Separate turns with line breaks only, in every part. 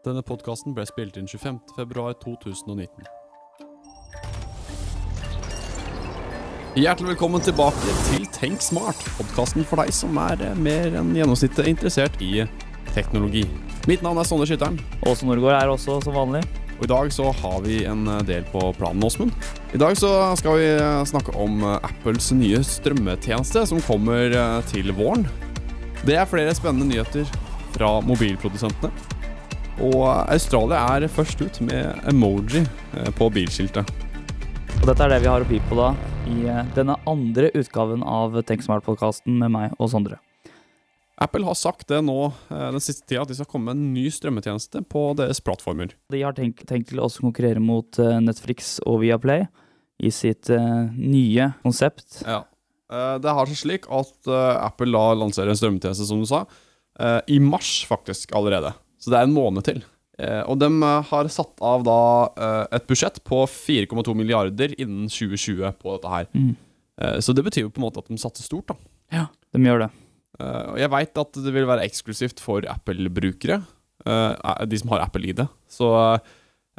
Denne podkasten ble spilt inn 25.2.2019. Hjertelig velkommen tilbake til Tenk smart, podkasten for deg som er eh, mer enn gjennomsnittet interessert i teknologi. Mitt navn er Sondre Skytteren,
Åse Norgård er også som vanlig.
og i dag så har vi en eh, del på planen, Åsmund. I dag så skal vi eh, snakke om Apples nye strømmetjeneste som kommer til våren. Det er flere spennende nyheter fra mobilprodusentene. Og Australia er først ut med emoji eh, på bilskiltet.
Og dette er det vi har å by på da i eh, denne andre utgaven av Tenk Smart-podkasten med meg og Sondre.
Apple har sagt det nå eh, den siste tida at de skal komme med en ny strømmetjeneste på deres plattformer.
De har tenkt, tenkt til å konkurrere mot Netflix og Viaplay i sitt uh, nye konsept.
Ja. Det har seg slik at Apple da lanserer en strømmetjeneste, som du sa, i mars faktisk allerede. Så det er en måned til. Eh, Og de eh, har satt av da eh, et budsjett på 4,2 milliarder innen 2020 på dette her.
Mm.
Så det betyr jo på en måte at de satser stort, da.
Ja, De gjør det.
Og jeg veit at det vil være eksklusivt for Apple-brukere. De som har Apple-ID. Så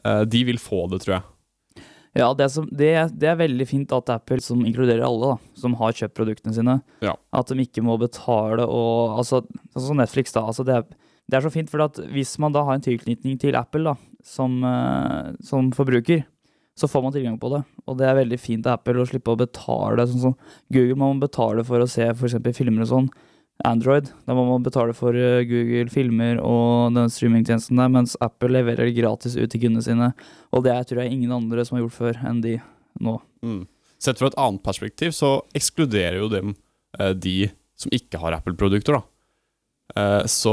eh, de vil få det, tror jeg.
Ja, det, som, det, det er veldig fint at Apple, som inkluderer alle, da, som har kjøpt produktene sine,
Ja.
at de ikke må betale og Altså, som Netflix, da. Altså det, er, det er så fint, for hvis man da har en tilknytning til Apple da, som, eh, som forbruker, så får man tilgang på det. Og det er veldig fint av Apple å slippe å betale. Sånn som Google må man betale for å se f.eks. filmer og sånn. Android, da må man betale for eh, Google filmer og den streamingtjenesten der, mens Apple leverer det gratis ut til kundene sine. Og det tror jeg ingen andre som har gjort før enn de nå.
Mm. Sett fra et annet perspektiv så ekskluderer jo dem eh, de som ikke har Apple-produkter, da. Så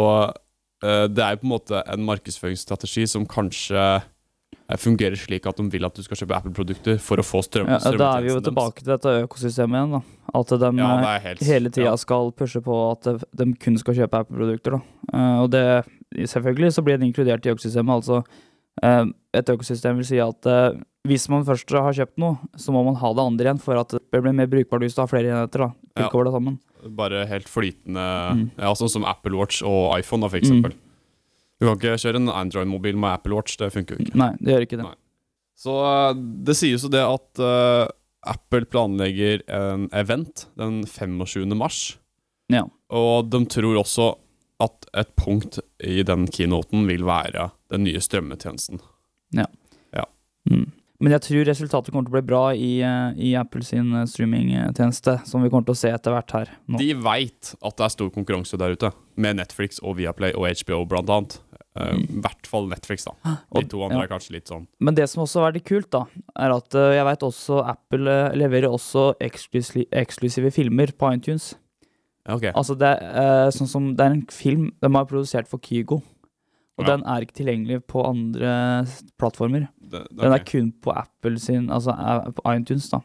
det er jo på en måte en markedsføringsstrategi som kanskje eh, fungerer slik at de vil at du skal kjøpe Apple-produkter for å få strøm.
Ja, da er vi jo tilbake til dette økosystemet igjen, da. At de
Ja,
eh,
helt
hele tida
ja.
skal pushe på at de, kun skal kjøpe Apple-produkter. da. Eh, og det, selvfølgelig så blir det inkludert i økosystemet. Altså, eh, et økosystem vil si at eh, hvis man først har kjøpt noe, så må man ha det andre igjen for at det blir mer brukbart hvis du har flere enheter. da.
Ja.
Det sammen.
Bare helt flytende
Mm.
Ja, Sånn som Apple Watch og iPhone, da, for
Mm.
eksempel. Du kan ikke kjøre en Android-mobil med Apple Watch, det funker jo ikke.
Nei, det gjør ikke det.
Nei. Så eh, det sies jo det at uh, Apple planlegger en event den 25. mars.
Ja.
Og de tror også at et punkt i den keynoten vil være den nye strømmetjenesten.
Ja Mm. Men jeg tror resultatet kommer til å bli bra i, eh, i Apple sin eh, streamingtjeneste, som vi kommer til å se etter hvert her. Nå.
De veit at det er stor konkurranse der ute, med Netflix og Viaplay og HBO blant annet. Eh, I hvert fall Netflix, da. De
Mm.
To andre
ja.
er kanskje litt sånn
Men det som også er veldig kult, da, er at jeg vet også Apple leverer også eksklusi eksklusive filmer på iTunes.
Okay. Ok.
Altså det er sånn som Det er en film de har produsert for Kygo. Og
Ja.
den er ikke tilgjengelig på andre plattformer.
Det, det,
Den er
okay.
kun på Apple sin Altså eh, på iTunes, da.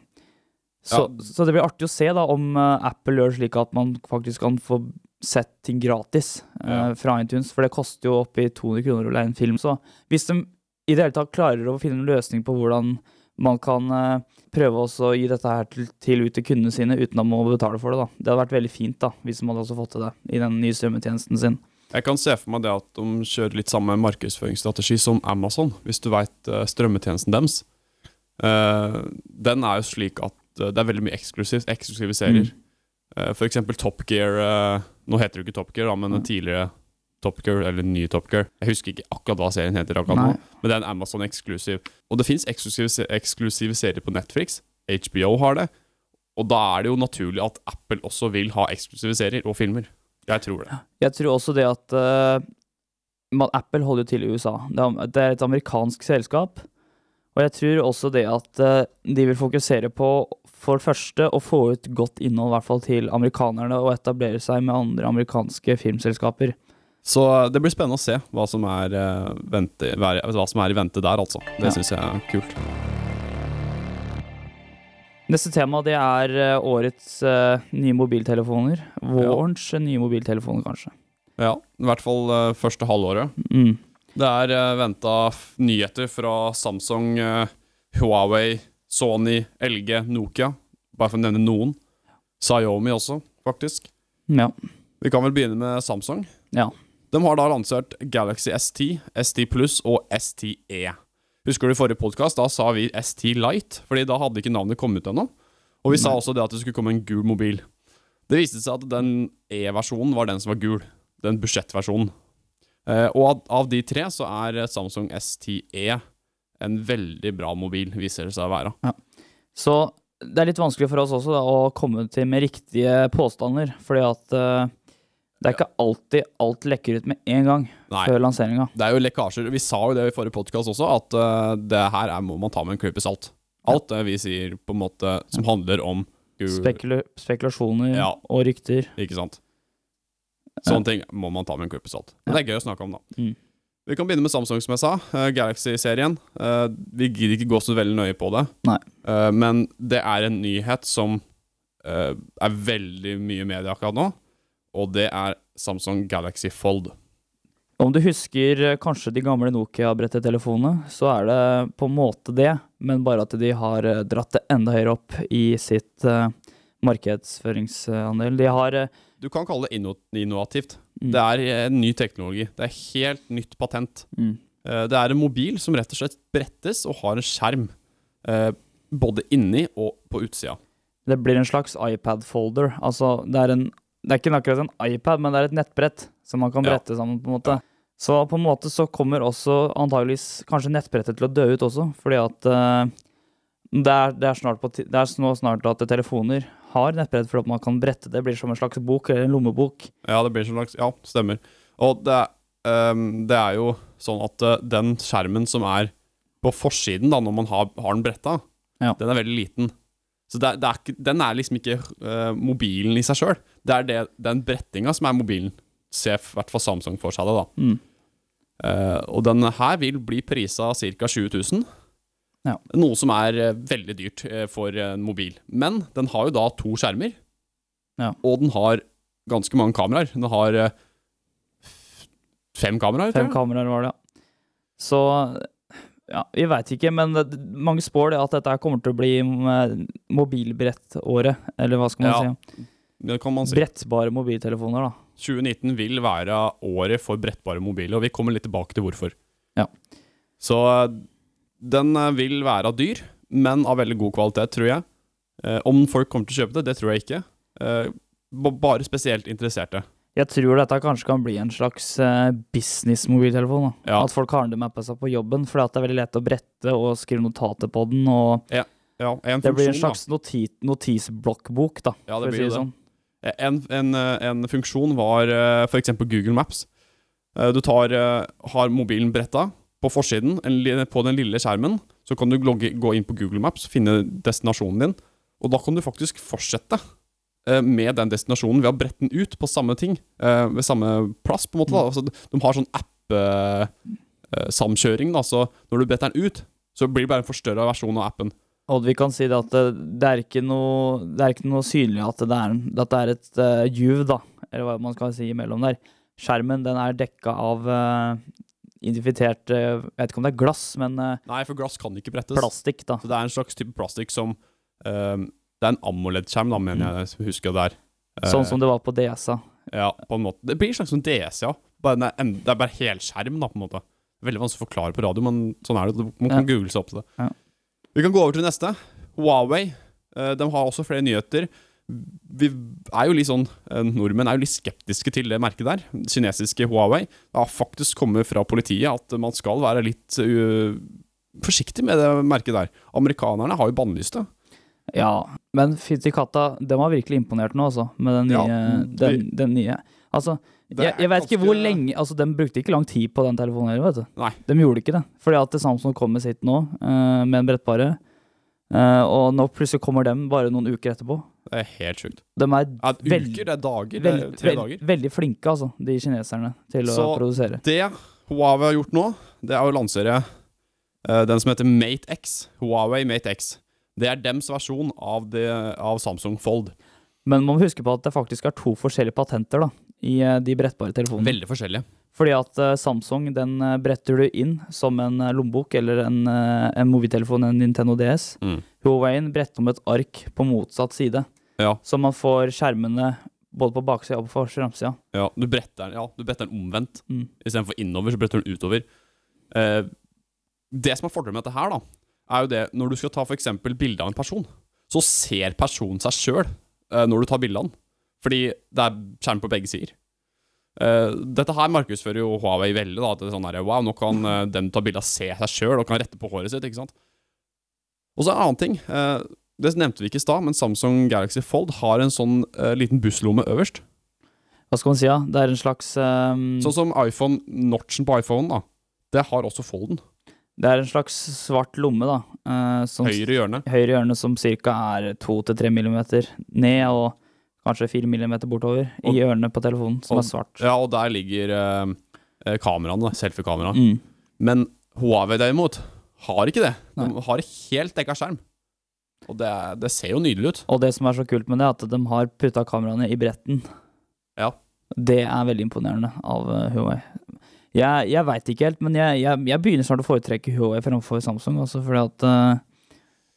Så,
Ja.
så det blir artig å se da om eh, Apple gjør slik at man faktisk kan få sett ting gratis
ja.
uh, fra iTunes. For det koster jo oppi 200 kroner å leie en film. Så hvis de i det hele tatt klarer å finne en løsning på hvordan man kan uh, prøve også å gi dette her til, til ut til kundene sine uten å betale for det, da. Det hadde vært veldig fint da, hvis de hadde også fått til det i den nye strømmetjenesten sin.
Jeg kan se for meg det at de kjører litt samme markedsføringsstrategi som Amazon, hvis du veit strømmetjenesten deres. Eh, den er jo slik at eh, det er veldig mye eksklusivt, eksklusive serier. Mm. for eksempel Top Gear eh, Nå heter det jo ikke Top Gear, men den tidligere Top Gear, eller nye Top Gear. Jeg husker ikke akkurat hva serien heter akkurat nå, men det er en Amazon eksklusiv. Og det fins eksklusive, eksklusive serier på Netflix. HBO har det. Og da er det jo naturlig at Apple også vil ha eksklusive serier og filmer. Jeg tror det.
Jeg tror også det at uh, Apple holder jo til i USA. Det er, et amerikansk selskap. Og jeg tror også det at uh, de vil fokusere på for det første å få ut godt innhold i hvert fall til amerikanerne, og etablere seg med andre amerikanske filmselskaper.
Så eh, det blir spennende å se hva som er, uh, vente, hva som er i vente der, altså. Det
Ja.
syns jeg er kult.
Neste tema det er eh, årets uh, nye mobiltelefoner. Vårens ja. nye mobiltelefoner, kanskje.
Ja, i hvert fall uh, første halvåret.
Mm.
Det er uh, venta nyheter fra Samsung, uh, Huawei, Sony, LG, Nokia. Bare for å nevne noen. Xiaomi også, faktisk.
Ja.
Vi kan vel begynne med Samsung.
Ja.
De har da lansert Galaxy S10, ST Pluss og STE. Husker du forrige podkast? Da sa vi ST Light, fordi da hadde ikke navnet kommet ut ennå. Og vi sa også det at det skulle komme en gul mobil. Det viste seg at den E-versjonen var den som var gul. Den budsjettversjonen. Eh, og av, av de tre så er Samsung STE en veldig bra mobil, viser det seg å være.
Så det er litt vanskelig for oss også da, å komme til med riktige påstander, fordi at eh, det er ikke alltid alt lekker ut med en gang
Nei.
før lanseringa.
Det er jo lekkasjer. Vi sa jo det i forrige podkast også, at uh, det her er, må man ta med en klype salt. Alt det vi sier på en måte som handler om
Spekula spekulasjoner
Ja.
og rykter.
Ikke sant? Sånne ting må man ta med en klype salt. Men det er gøy å snakke om, da.
Mm.
Vi kan begynne med Samsung, som jeg sa. Uh, Galaxy-serien. Uh, vi gidder ikke gå så veldig nøye på det. Men det er en nyhet som er veldig mye media akkurat nå. Og det er Samsung Galaxy Fold.
Om du husker eh, kanskje de gamle Nokia-brettetelefonene, så er det på en måte det, men bare at de har eh, dratt det enda høyere opp i sitt uh, markedsføringsandel. De har uh,
Du kan kalle det inno innovativt.
Mm.
Det er en ny teknologi. Det er helt nytt patent.
mm,
Uh, Det er en mobil som rett og slett brettes og har en skjerm. Både inni og på utsida.
Det blir en slags iPad-folder. Altså, det er, en, det er ikke akkurat en iPad, men det er et nettbrett som man kan
Ja.
brette sammen, på en måte. Så på en måte så kommer også antageligvis kanskje nettbrettet til å dø ut også, fordi at uh, det, er, det, er snart på, det er snart at telefoner har nettbrett for at man kan brette det. Det blir som en slags bok, eller en lommebok.
Ja, det blir som en slags Ja, stemmer. Og det, er, ehm, det er jo sånn at uh, den skjermen som er på forsiden da, når man har, har den bretta,
Ja.
den er veldig liten. Så det er, det er ikke, den er liksom ikke uh, mobilen i seg sjøl. Det er det, den brettinga som er mobilen. Se i hvert fall Samsung for seg det, da.
Mm.
Uh, og denne her vil bli prisa ca. 20 000.
Ja.
Noe som er uh, veldig dyrt for en mobil. Men den har jo da to skjermer.
Ja.
Og den har ganske mange kameraer. Den har fem kameraer,
Fem
tror jeg.
Fem kameraer var det, ja. Så ja, vi veit ikke, men det, mange spår det at dette kommer til å bli eh, mobilbrettåret, eller hva skal man
Ja,
si?
Det kan man si.
Brettbare mobiltelefoner, da.
2019 vil være året for brettbare mobiler, og vi kommer litt tilbake til hvorfor.
Ja.
Så eh, den eh, vil være dyr, men av veldig god kvalitet, tror jeg. Eh, om folk kommer til å kjøpe det, det tror jeg ikke. Bare spesielt interesserte.
Jeg tror dette kanskje kan bli en slags eh, business-mobiltelefon.
Ja.
At folk har den med på seg på jobben, at det er veldig lett å brette og skrive notater på den. og
Ja, en
Det blir en slags noti notisblokkbok, da.
Ja,
for
det blir
si
det.
sånn.
En, en, eh, en funksjon var f.eks. Google Maps. Eh, Du tar, eh, har mobilen bretta på forsiden, en, på den lille skjermen. Så kan du logge, gå inn på Google Maps, finne destinasjonen din. Og da kan du faktisk fortsette eh, med den destinasjonen ved å brette den ut på samme ting. eh, Ved samme plass, på en måte. Da. Altså, de har sånn app-samkjøring, da. Så når du bretter den ut, så blir det bare en forstørra versjon av appen.
Og vi kan si det at det, er ikke noe, er ikke noe synlig at det er, at det er et uh, juv, da, eller hva man skal si imellom der. Skjermen den er dekka av uh, identifisert eh, Jeg vet ikke om det er glass, men uh,
Nei, for glass kan ikke brettes.
plastikk, da.
Så det er en slags type plastikk som eh, Det er en AMOLED-skjerm, da, mener jeg jeg husker det er. Eh,
Sånn som det var på DS-a.
Ja, på en måte. Det blir en slags sånn DS, ja. Bare, en, det er bare helskjerm, da, på en måte. Veldig vanskelig å forklare på radio, men sånn er det. Man kan
Ja.
google seg opp til det.
Ja.
Vi kan gå over til neste. Huawei. Eh, de har også flere nyheter. Vi er jo litt sånn eh, Nordmenn er jo litt skeptiske til det merket der. Kinesiske Huawei. Det har faktisk kommet fra politiet at man skal være litt uh, forsiktig med det merket der. Amerikanerne har jo bannlyst det.
Ja, men fytti katta, de var virkelig imponert nå, altså, med den nye.
Ja,
den, den nye. Altså, jeg, jeg vet ikke hvor lenge Altså, De brukte ikke lang tid på den telefonen heller, vet du.
Nei.
De gjorde ikke det. Fordi at Samsung kom med sitt nå, uh, med en brettbare. Uh, og nå plutselig kommer dem bare noen uker etterpå.
Det er helt sjukt.
De er
Ja,
Veld-
uker, det er dager. Det er tre
veld,
dager.
veldig flinke, altså, de kineserne, til å produsere.
Så- Det Huawei har gjort nå, det er å lansere uh, den som heter Mate X. Huawei Mate X. Det er dems versjon av, det, av Samsung Fold.
Men man må huske på at det faktisk er to forskjellige patenter da, i eh, de brettbare telefonene.
Veldig forskjellige.
Fordi at eh, Samsung den eh, bretter du inn som en lommebok eller en, en mobiltelefon, en Nintendo DS.
Mm.
Huawei bretter om et ark på motsatt side.
Ja.
Så man får skjermene både på baksida og på framsida.
Ja, du bretter den, ja, du bretter den omvendt.
Mm.
Istedenfor innover, så bretter du den utover. Eh, det som er fordelen med dette her, da, er jo det når du skal ta f.eks. bilde av en person, så ser personen seg sjøl uh, når du tar bilde av den. Fordi det er skjerm på begge sider. Uh, dette her markedsfører jo Huawei veldig. da, at det er sånn her, Wow, nå kan uh, den du tar bilde av, se seg sjøl og kan rette på håret sitt. ikke sant? Og så en annen ting. Uh, det nevnte vi ikke i stad, men Samsung Galaxy Fold har en sånn eh, liten busslomme øverst.
Hva skal man si, ja? Det er en slags ehm,
Sånn som iPhone, notchen på iPhone, da. Det har også Folden.
Det er en slags svart lomme, da. eh, som
Høyre hjørne.
høyre hjørne som ca. er 2-3 millimeter ned, og kanskje 4 millimeter bortover
Og-
i hjørnet på telefonen, som
og-
er svart.
Ja, og der ligger eh, eh, kameraene, selfie-kamera.
Mm.
Men Huawei derimot har ikke det. De
Nei.
har helt dekka skjerm. Og det, det ser jo nydelig ut.
Og det som er så kult med det, er at de har putta kameraene i bretten.
Ja.
Det er veldig imponerende av eh, Huawei. Jeg, jeg veit ikke helt, men jeg, jeg, jeg begynner snart å foretrekke Huawei fremfor Samsung. Også fordi at uh,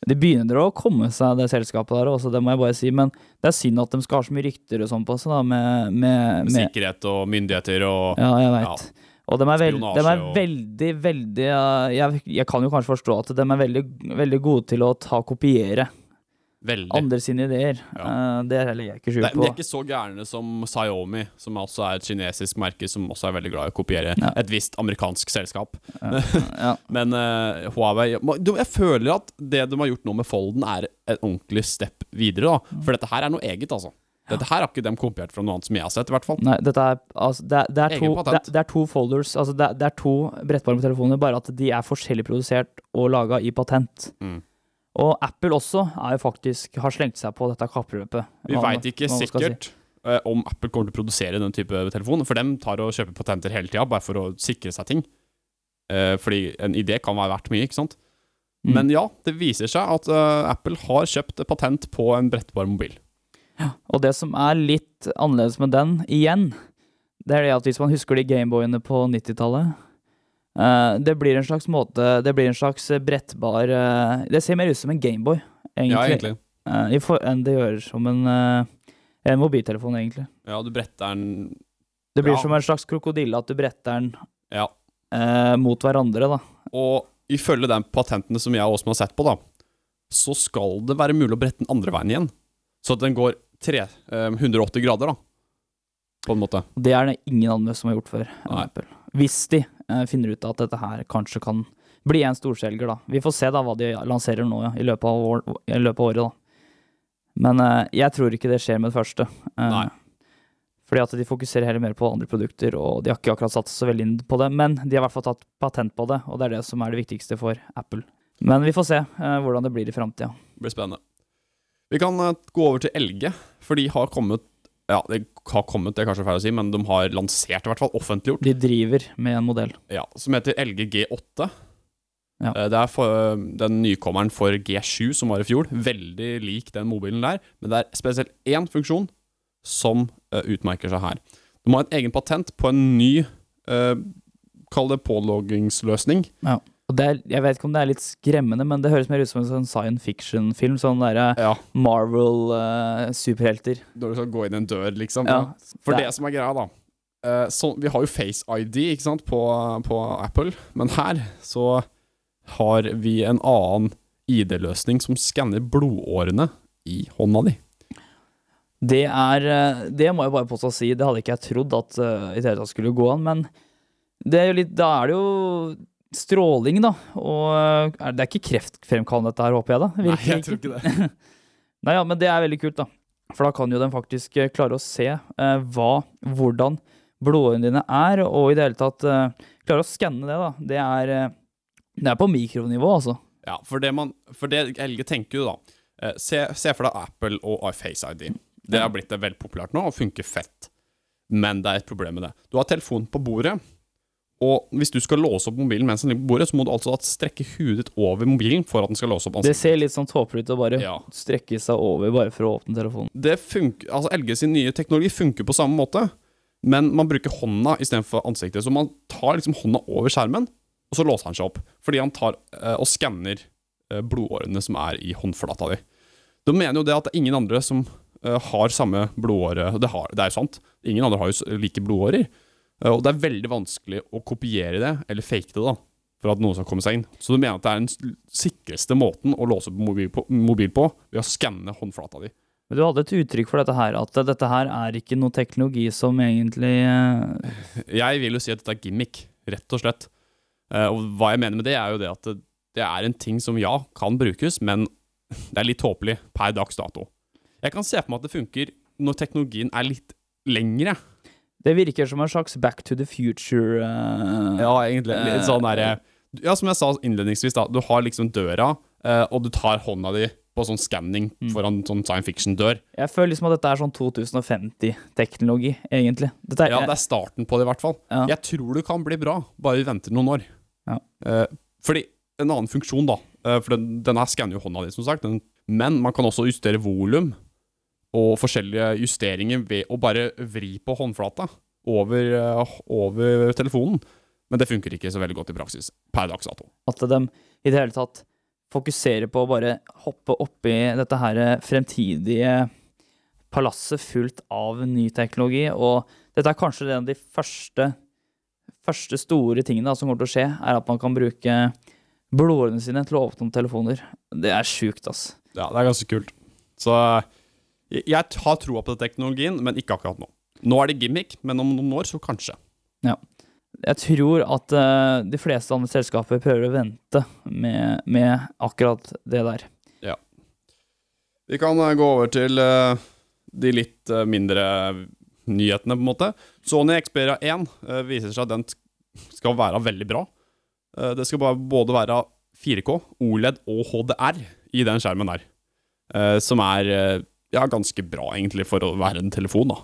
det begynner å komme seg, det selskapet der også, det må jeg bare si. Men det er synd at de skal ha så mye rykter og sånn på seg, da, med, med,
Med sikkerhet og myndigheter og
Ja, jeg veit. Og de er, veld, de er veldig, veldig jeg, jeg kan jo kanskje forstå at de er veldig, veldig gode til å ta kopiere
veldig.
andre sine ideer.
Ja.
Uh, det legger jeg ikke skjul på.
de er ikke så gærne som Xiaomi, som også er et kinesisk merke som også er veldig glad i å kopiere
Ja.
et visst amerikansk selskap.
ja.
Men uh, Huawei Jeg føler at det de har gjort nå med Folden, er et ordentlig step videre. da For dette her er noe eget, altså. Dette her har ikke de kopiert fra noe annet som jeg har sett, i hvert fall.
Nei, dette er, altså, det, er, det, er to, det, er- det er to folders, altså det, er, det er to brettbare telefoner, bare at de er forskjellig produsert og laga i patent.
Mm.
Og Apple også er jo faktisk har slengt seg på dette kappløpet.
Vi veit ikke
skal si.
sikkert eh, om Apple kommer til å produsere den type telefon, for dem tar og kjøper patenter hele tida, bare for å sikre seg ting. Eh, fordi en idé kan være verdt mye, ikke sant.
Mm.
Men ja, det viser seg at eh, Apple har kjøpt patent på en brettbar mobil.
Ja, Og det som er litt annerledes med den, igjen, det er det at hvis man husker de Gameboyene på 90-tallet eh, Det blir en slags måte Det blir en slags brettbar eh, Det ser mer ut som en Gameboy, egentlig,
Ja, egentlig.
eh, i for, enn det gjør som en, eh, en mobiltelefon, egentlig.
Ja, du bretter den
Det blir
Ja.
som en slags krokodille, at du bretter den
Ja.
eh, mot hverandre, da.
Og ifølge de patentene som jeg og Åsmund har sett på, da, så skal det være mulig å brette den andre veien igjen. Så at den går 3, eh, 180 grader, da. På en måte.
Det er det ingen andre som har gjort før. Hvis de eh, finner ut at dette her kanskje kan bli en storselger, da. Vi får se da hva de lanserer nå ja, i, løpet av år, i løpet av året, da. Men eh, jeg tror ikke det skjer med det første. Eh,
Nei.
Fordi at de fokuserer heller mer på andre produkter, og de har ikke akkurat satt så veldig inn på det. Men de har i hvert fall tatt patent på det, og det er det som er det viktigste for Apple. Men vi får se eh, hvordan det blir i framtida.
Blir spennende. Vi kan eh, gå over til LG, for de har kommet Ja, det har kommet, det er kanskje feil å si, men de har lansert, i hvert fall offentliggjort,
De driver med en modell.
ja, som heter LG G8.
Ja.
Eh, Det er for, den nykommeren for G7 som var i fjor. Veldig lik den mobilen der, men det er spesielt én funksjon som uh, utmerker seg her. De har et egen patent på en ny uh, Kall det påloggingsløsning.
Og det er, jeg vet ikke om det er litt skremmende, men det høres mer ut som en sånn science fiction-film. Sånn derre
Ja,
Marvel-superhelter.
Når du skal gå inn en dør, liksom.
ja.
For
Det
det som er greia, da eh, så, Vi har jo Face ID ikke sant, på, på Apple, men her så har vi en annen ID-løsning som skanner blodårene i hånda di.
Det er eh, Det må jeg bare påstå å si, det hadde ikke jeg trodd at uh, i det hele tatt skulle gå an, men det er jo litt, da er det jo stråling, da. Og eh, det er ikke kreftfremkallende dette her, håper jeg, da? Virkelig
ikke det.
Nei, ja, men det er veldig kult, da. For da kan jo den faktisk eh, klare å se eh, hva, hvordan blodårene dine er, og i det hele tatt eh, klare å skanne det, da. Det er, eh, det er på mikronivå, altså.
Ja, for det, man, for det LG tenker jo da eh, se, se for deg Apple og Face ID. Det har blitt veldig populært nå og funker fett. Men det er et problem med det. Du har telefonen på bordet, og hvis du skal låse opp mobilen mens den ligger på bordet, så må du altså strekke huet ditt over mobilen for at den skal låse opp ansiktet.
Det ser litt sånn tåpelig ut å bare
Ja.
strekke seg over bare for å åpne telefonen.
Det funker, altså LG sin nye teknologi funker på samme måte, men man bruker hånda istedenfor ansiktet. Så man tar liksom hånda over skjermen, og så låser han seg opp. Fordi han tar eh, og skanner eh, blodårene som er i håndflata di. De mener jo det at det er ingen andre som eh, har samme blodåre. Det, har, det er jo sant. Ingen andre har jo like blodårer. Eh, og det er veldig vanskelig å kopiere det, eller fake det, da, for at noen skal komme seg inn. Så du mener at det er den sikreste måten å låse opp mobil på, mobil på ved å skanne håndflata di?
Men du hadde et uttrykk for dette her, at dette her er ikke noe teknologi som egentlig eh,
Jeg vil jo si at dette er gimmick, rett og slett. Eh, og hva jeg mener med det, er jo det at det, det er en ting som ja, kan brukes, men det er litt tåpelig per dags dato. Jeg kan se for meg at det funker når teknologien er litt lengre.
Det virker som en slags back to the future Uh,
Ja, egentlig. Litt sånn derre Ja, som jeg sa innledningsvis, da. Du har liksom døra, uh, og du tar hånda di på sånn skanning
Mm.
foran sånn science fiction-dør.
Jeg føler liksom at dette er sånn 2050-teknologi, egentlig. Er,
Ja, det er starten på det, i hvert fall.
Ja.
Jeg tror det kan bli bra, bare vi venter noen år.
Ja.
Uh, fordi en annen funksjon, da eh, For den, den her skanner jo hånda di, som sagt. Den, men man kan også justere volum og forskjellige justeringer ved å bare vri på håndflata over, eh, over telefonen. Men det funker ikke så veldig godt i praksis per dags dato.
at de i det hele tatt fokuserer på å bare hoppe oppi dette her fremtidige palasset fullt av ny teknologi. Og dette er kanskje en av de første, første store tingene da, som kommer til å skje, er at man kan bruke blodårene sine til å åpne telefoner. Det er sjukt, ass.
Ja, det er ganske kult. Så jeg, har troa på den teknologien, men ikke akkurat nå. Nå er det gimmick, men om noen år så kanskje.
Jeg tror at uh, de fleste andre selskaper prøver å vente med, med akkurat det der. Ja.
Vi kan uh, gå over til uh, de litt mindre nyhetene, på en måte. Sony Xperia 1 eh, viser seg at den skal være veldig bra. Det skal bare både være 4K, OLED og HDR i den skjermen der. Som er ja, ganske bra, egentlig, for å være en telefon, da.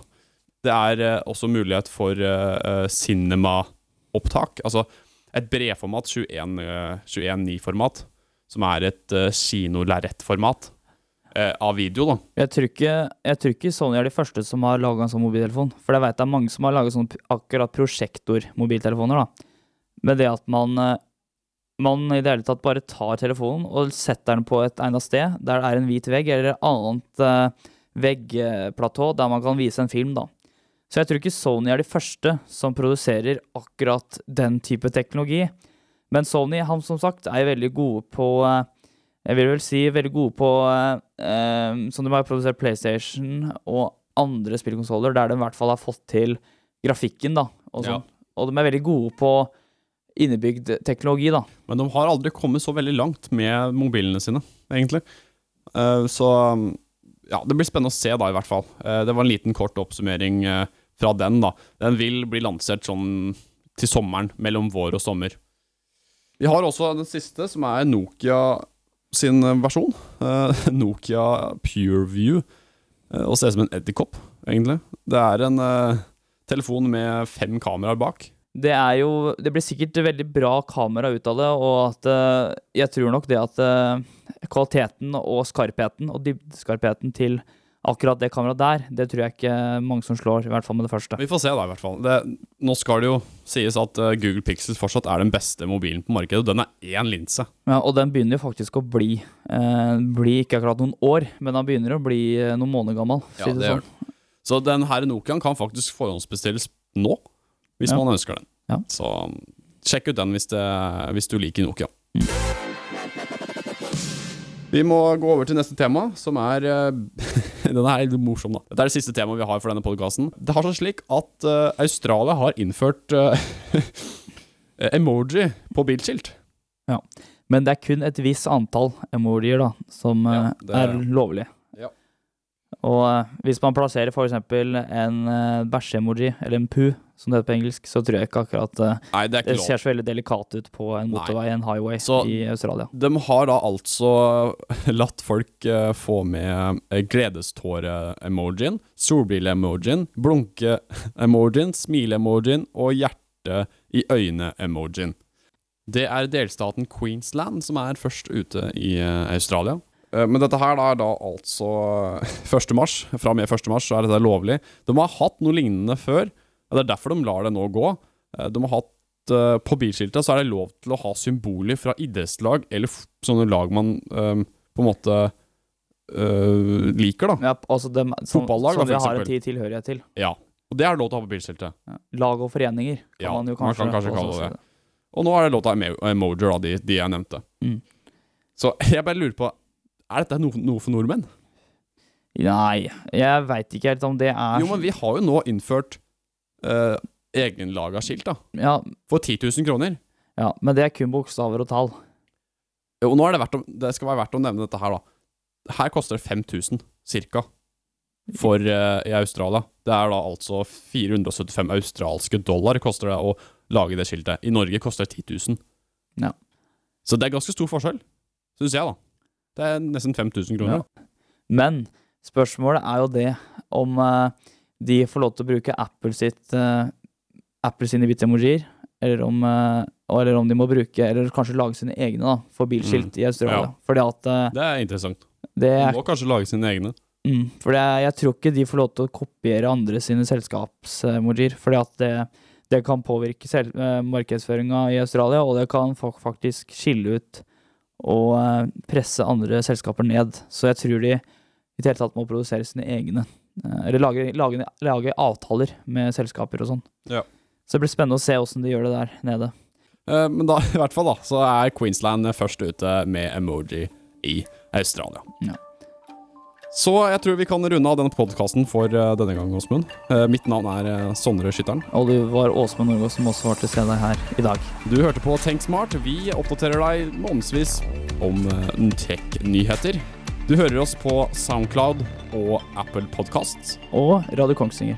Det er eh, også mulighet for eh, cinema-opptak. Altså et bredformat 21, eh, 21.9-format, som er et eh, kinolerretformat eh, av video, da.
Jeg tror, ikke, jeg tror ikke Sony er de første som har laga en sånn mobiltelefon. For jeg veit det er mange som har laga sånne akkurat prosjektormobiltelefoner. da. Med det at man, eh, man i det hele tatt bare tar telefonen og setter den på et egnet sted, der det er en hvit vegg eller et annet eh, veggplatå der man kan vise en film, da. Så jeg tror ikke Sony er de første som produserer akkurat den type teknologi. Men Sony, han som sagt, er veldig gode på eh, jeg vil vel si veldig gode på eh, eh, Som de har produsert PlayStation og andre spillkonsoller, der de i hvert fall har fått til grafikken, da. Og,
Ja.
sånn. og de er veldig gode på innebygd teknologi, da.
Men de har aldri kommet så veldig langt med mobilene sine, egentlig. Uh, så ja, det blir spennende å se, da, i hvert fall. Uh, det var en liten kort oppsummering uh, fra den, da. Den vil bli lansert sånn til sommeren, mellom vår og sommer. Vi har også den siste, som er Nokia sin versjon. Nokia PureView. Og ser ut som en edderkopp, egentlig. Det er en telefon med fem kameraer bak.
Det er jo Det blir sikkert veldig bra kamera ut av det, og at eh, Jeg tror nok det at eh, kvaliteten og skarpheten og dybdeskarpheten til akkurat det kameraet der, det tror jeg ikke mange som slår, i hvert fall med det første.
Vi får se, da, i hvert fall. Det, nå skal det jo sies at eh, Google Pixel fortsatt er den beste mobilen på markedet. og Den er én linse.
Ja, og den begynner jo faktisk å bli eh, Bli ikke akkurat noen år, men den begynner å bli noen måneder gammel. å si det sånn.
Så den her Nokiaen kan faktisk forhåndsbestilles nå, hvis
Ja.
man ønsker den.
Ja.
Så sjekk ut den hvis, det, hvis du liker Nokia. Vi må gå over til neste tema, som er eh, Den er litt morsom, da. Dette er det siste temaet vi har for denne podkasten. Det har seg slik at uh, Australia har innført uh, emoji på bilskilt. Ja.
Men det er kun et visst antall emojier da, som
Ja, det er-
lovlig.
Ja.
Og hvis man plasserer f.eks. en bæsje-emoji, eller en pu, som det heter på engelsk, så tror jeg ikke akkurat eh,
Nei, det
det ser så veldig delikat ut på en motorvei, en highway,
Så-
i Australia.
De har da altså latt folk eh, få med uh, gledeståre-emojien, solbrille-emojien, blunke-emojien, smile-emojien og hjerte i øyne-emojien. Det er delstaten Queensland som er først ute i eh, Australia. Eh, Men dette her da er da altså 1. mars. Fra og med 1. mars så er dette lovlig. De har hatt noe lignende før. Og Det er derfor de lar det nå gå. Eh, De har hatt eh, På bilskiltet så er det lov til å ha symboler fra idrettslag eller sånne lag man um, på en måte uh, liker, da.
Ja, altså de, som,
Fotballag, da,
som vi har en tilhørighet til.
Ja. Og det er lov til å ha på bilskiltet.
Ja. Lag og foreninger kan
Ja,
man jo
man
kanskje,
kan kanskje kalle
det.
det. Og nå er det lov til å ha emo- emojier, da, de, de jeg nevnte.
Mm.
Så jeg bare lurer på Er dette noe, noe for nordmenn?
Nei, jeg veit ikke helt om det er
Jo, men vi har jo nå innført uh, egenlaga skilt, da.
ja,
For 10 000 kroner.
ja, men det er kun bokstaver og tall.
Og nå er det verdt å, det skal være verdt å nevne dette her, da. Her koster det 5000 cirka for eh, i Australia. Det er da altså 475 australske dollar koster det å lage det skiltet. I Norge koster det 10 000.
Ja.
Så det er ganske stor forskjell, syns jeg, da. Det er nesten 5000 kroner.
Ja. Men spørsmålet er jo det om eh, de får lov til å bruke Apple sitt uh, Apple sine bittemojier, eller om eh, eller om de må bruke, eller kanskje lage sine egne da, for bilskilt i Australia.
Ja.
Fordi at eh,
Det er interessant.
det
De
er
må kanskje lage sine egne.
Mm, for det, jeg tror ikke de får lov til å kopiere andre sine selskapsemojier. Fordi at det, det kan påvirke selv, eh, markedsføringa i Australia, og det kan fa- faktisk skille ut og eh, presse andre selskaper ned. Så jeg tror de i det hele tatt må produsere sine egne. Eh, eller lage, lage, lage avtaler med selskaper og sånn.
Ja.
Så det blir spennende å se åssen de gjør det der nede.
Eh, men da, i hvert fall da, så er Queensland først ute med emoji i Australia.
Ja.
Så jeg tror vi kan runde av denne podkasten for eh, denne gang, Åsmund. Eh, mitt navn er Sondre Skytteren.
Og du var Åsmund Norgås som også var til stede her i dag.
Du hørte på Tenk Smart. Vi oppdaterer deg månedsvis om tech-nyheter. Du hører oss på Soundcloud og Apple Podkast.
Og Radio Kongsvinger.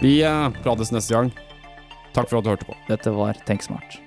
Vi eh, prates neste gang. Takk for at du hørte på.
Dette var Tenk smart.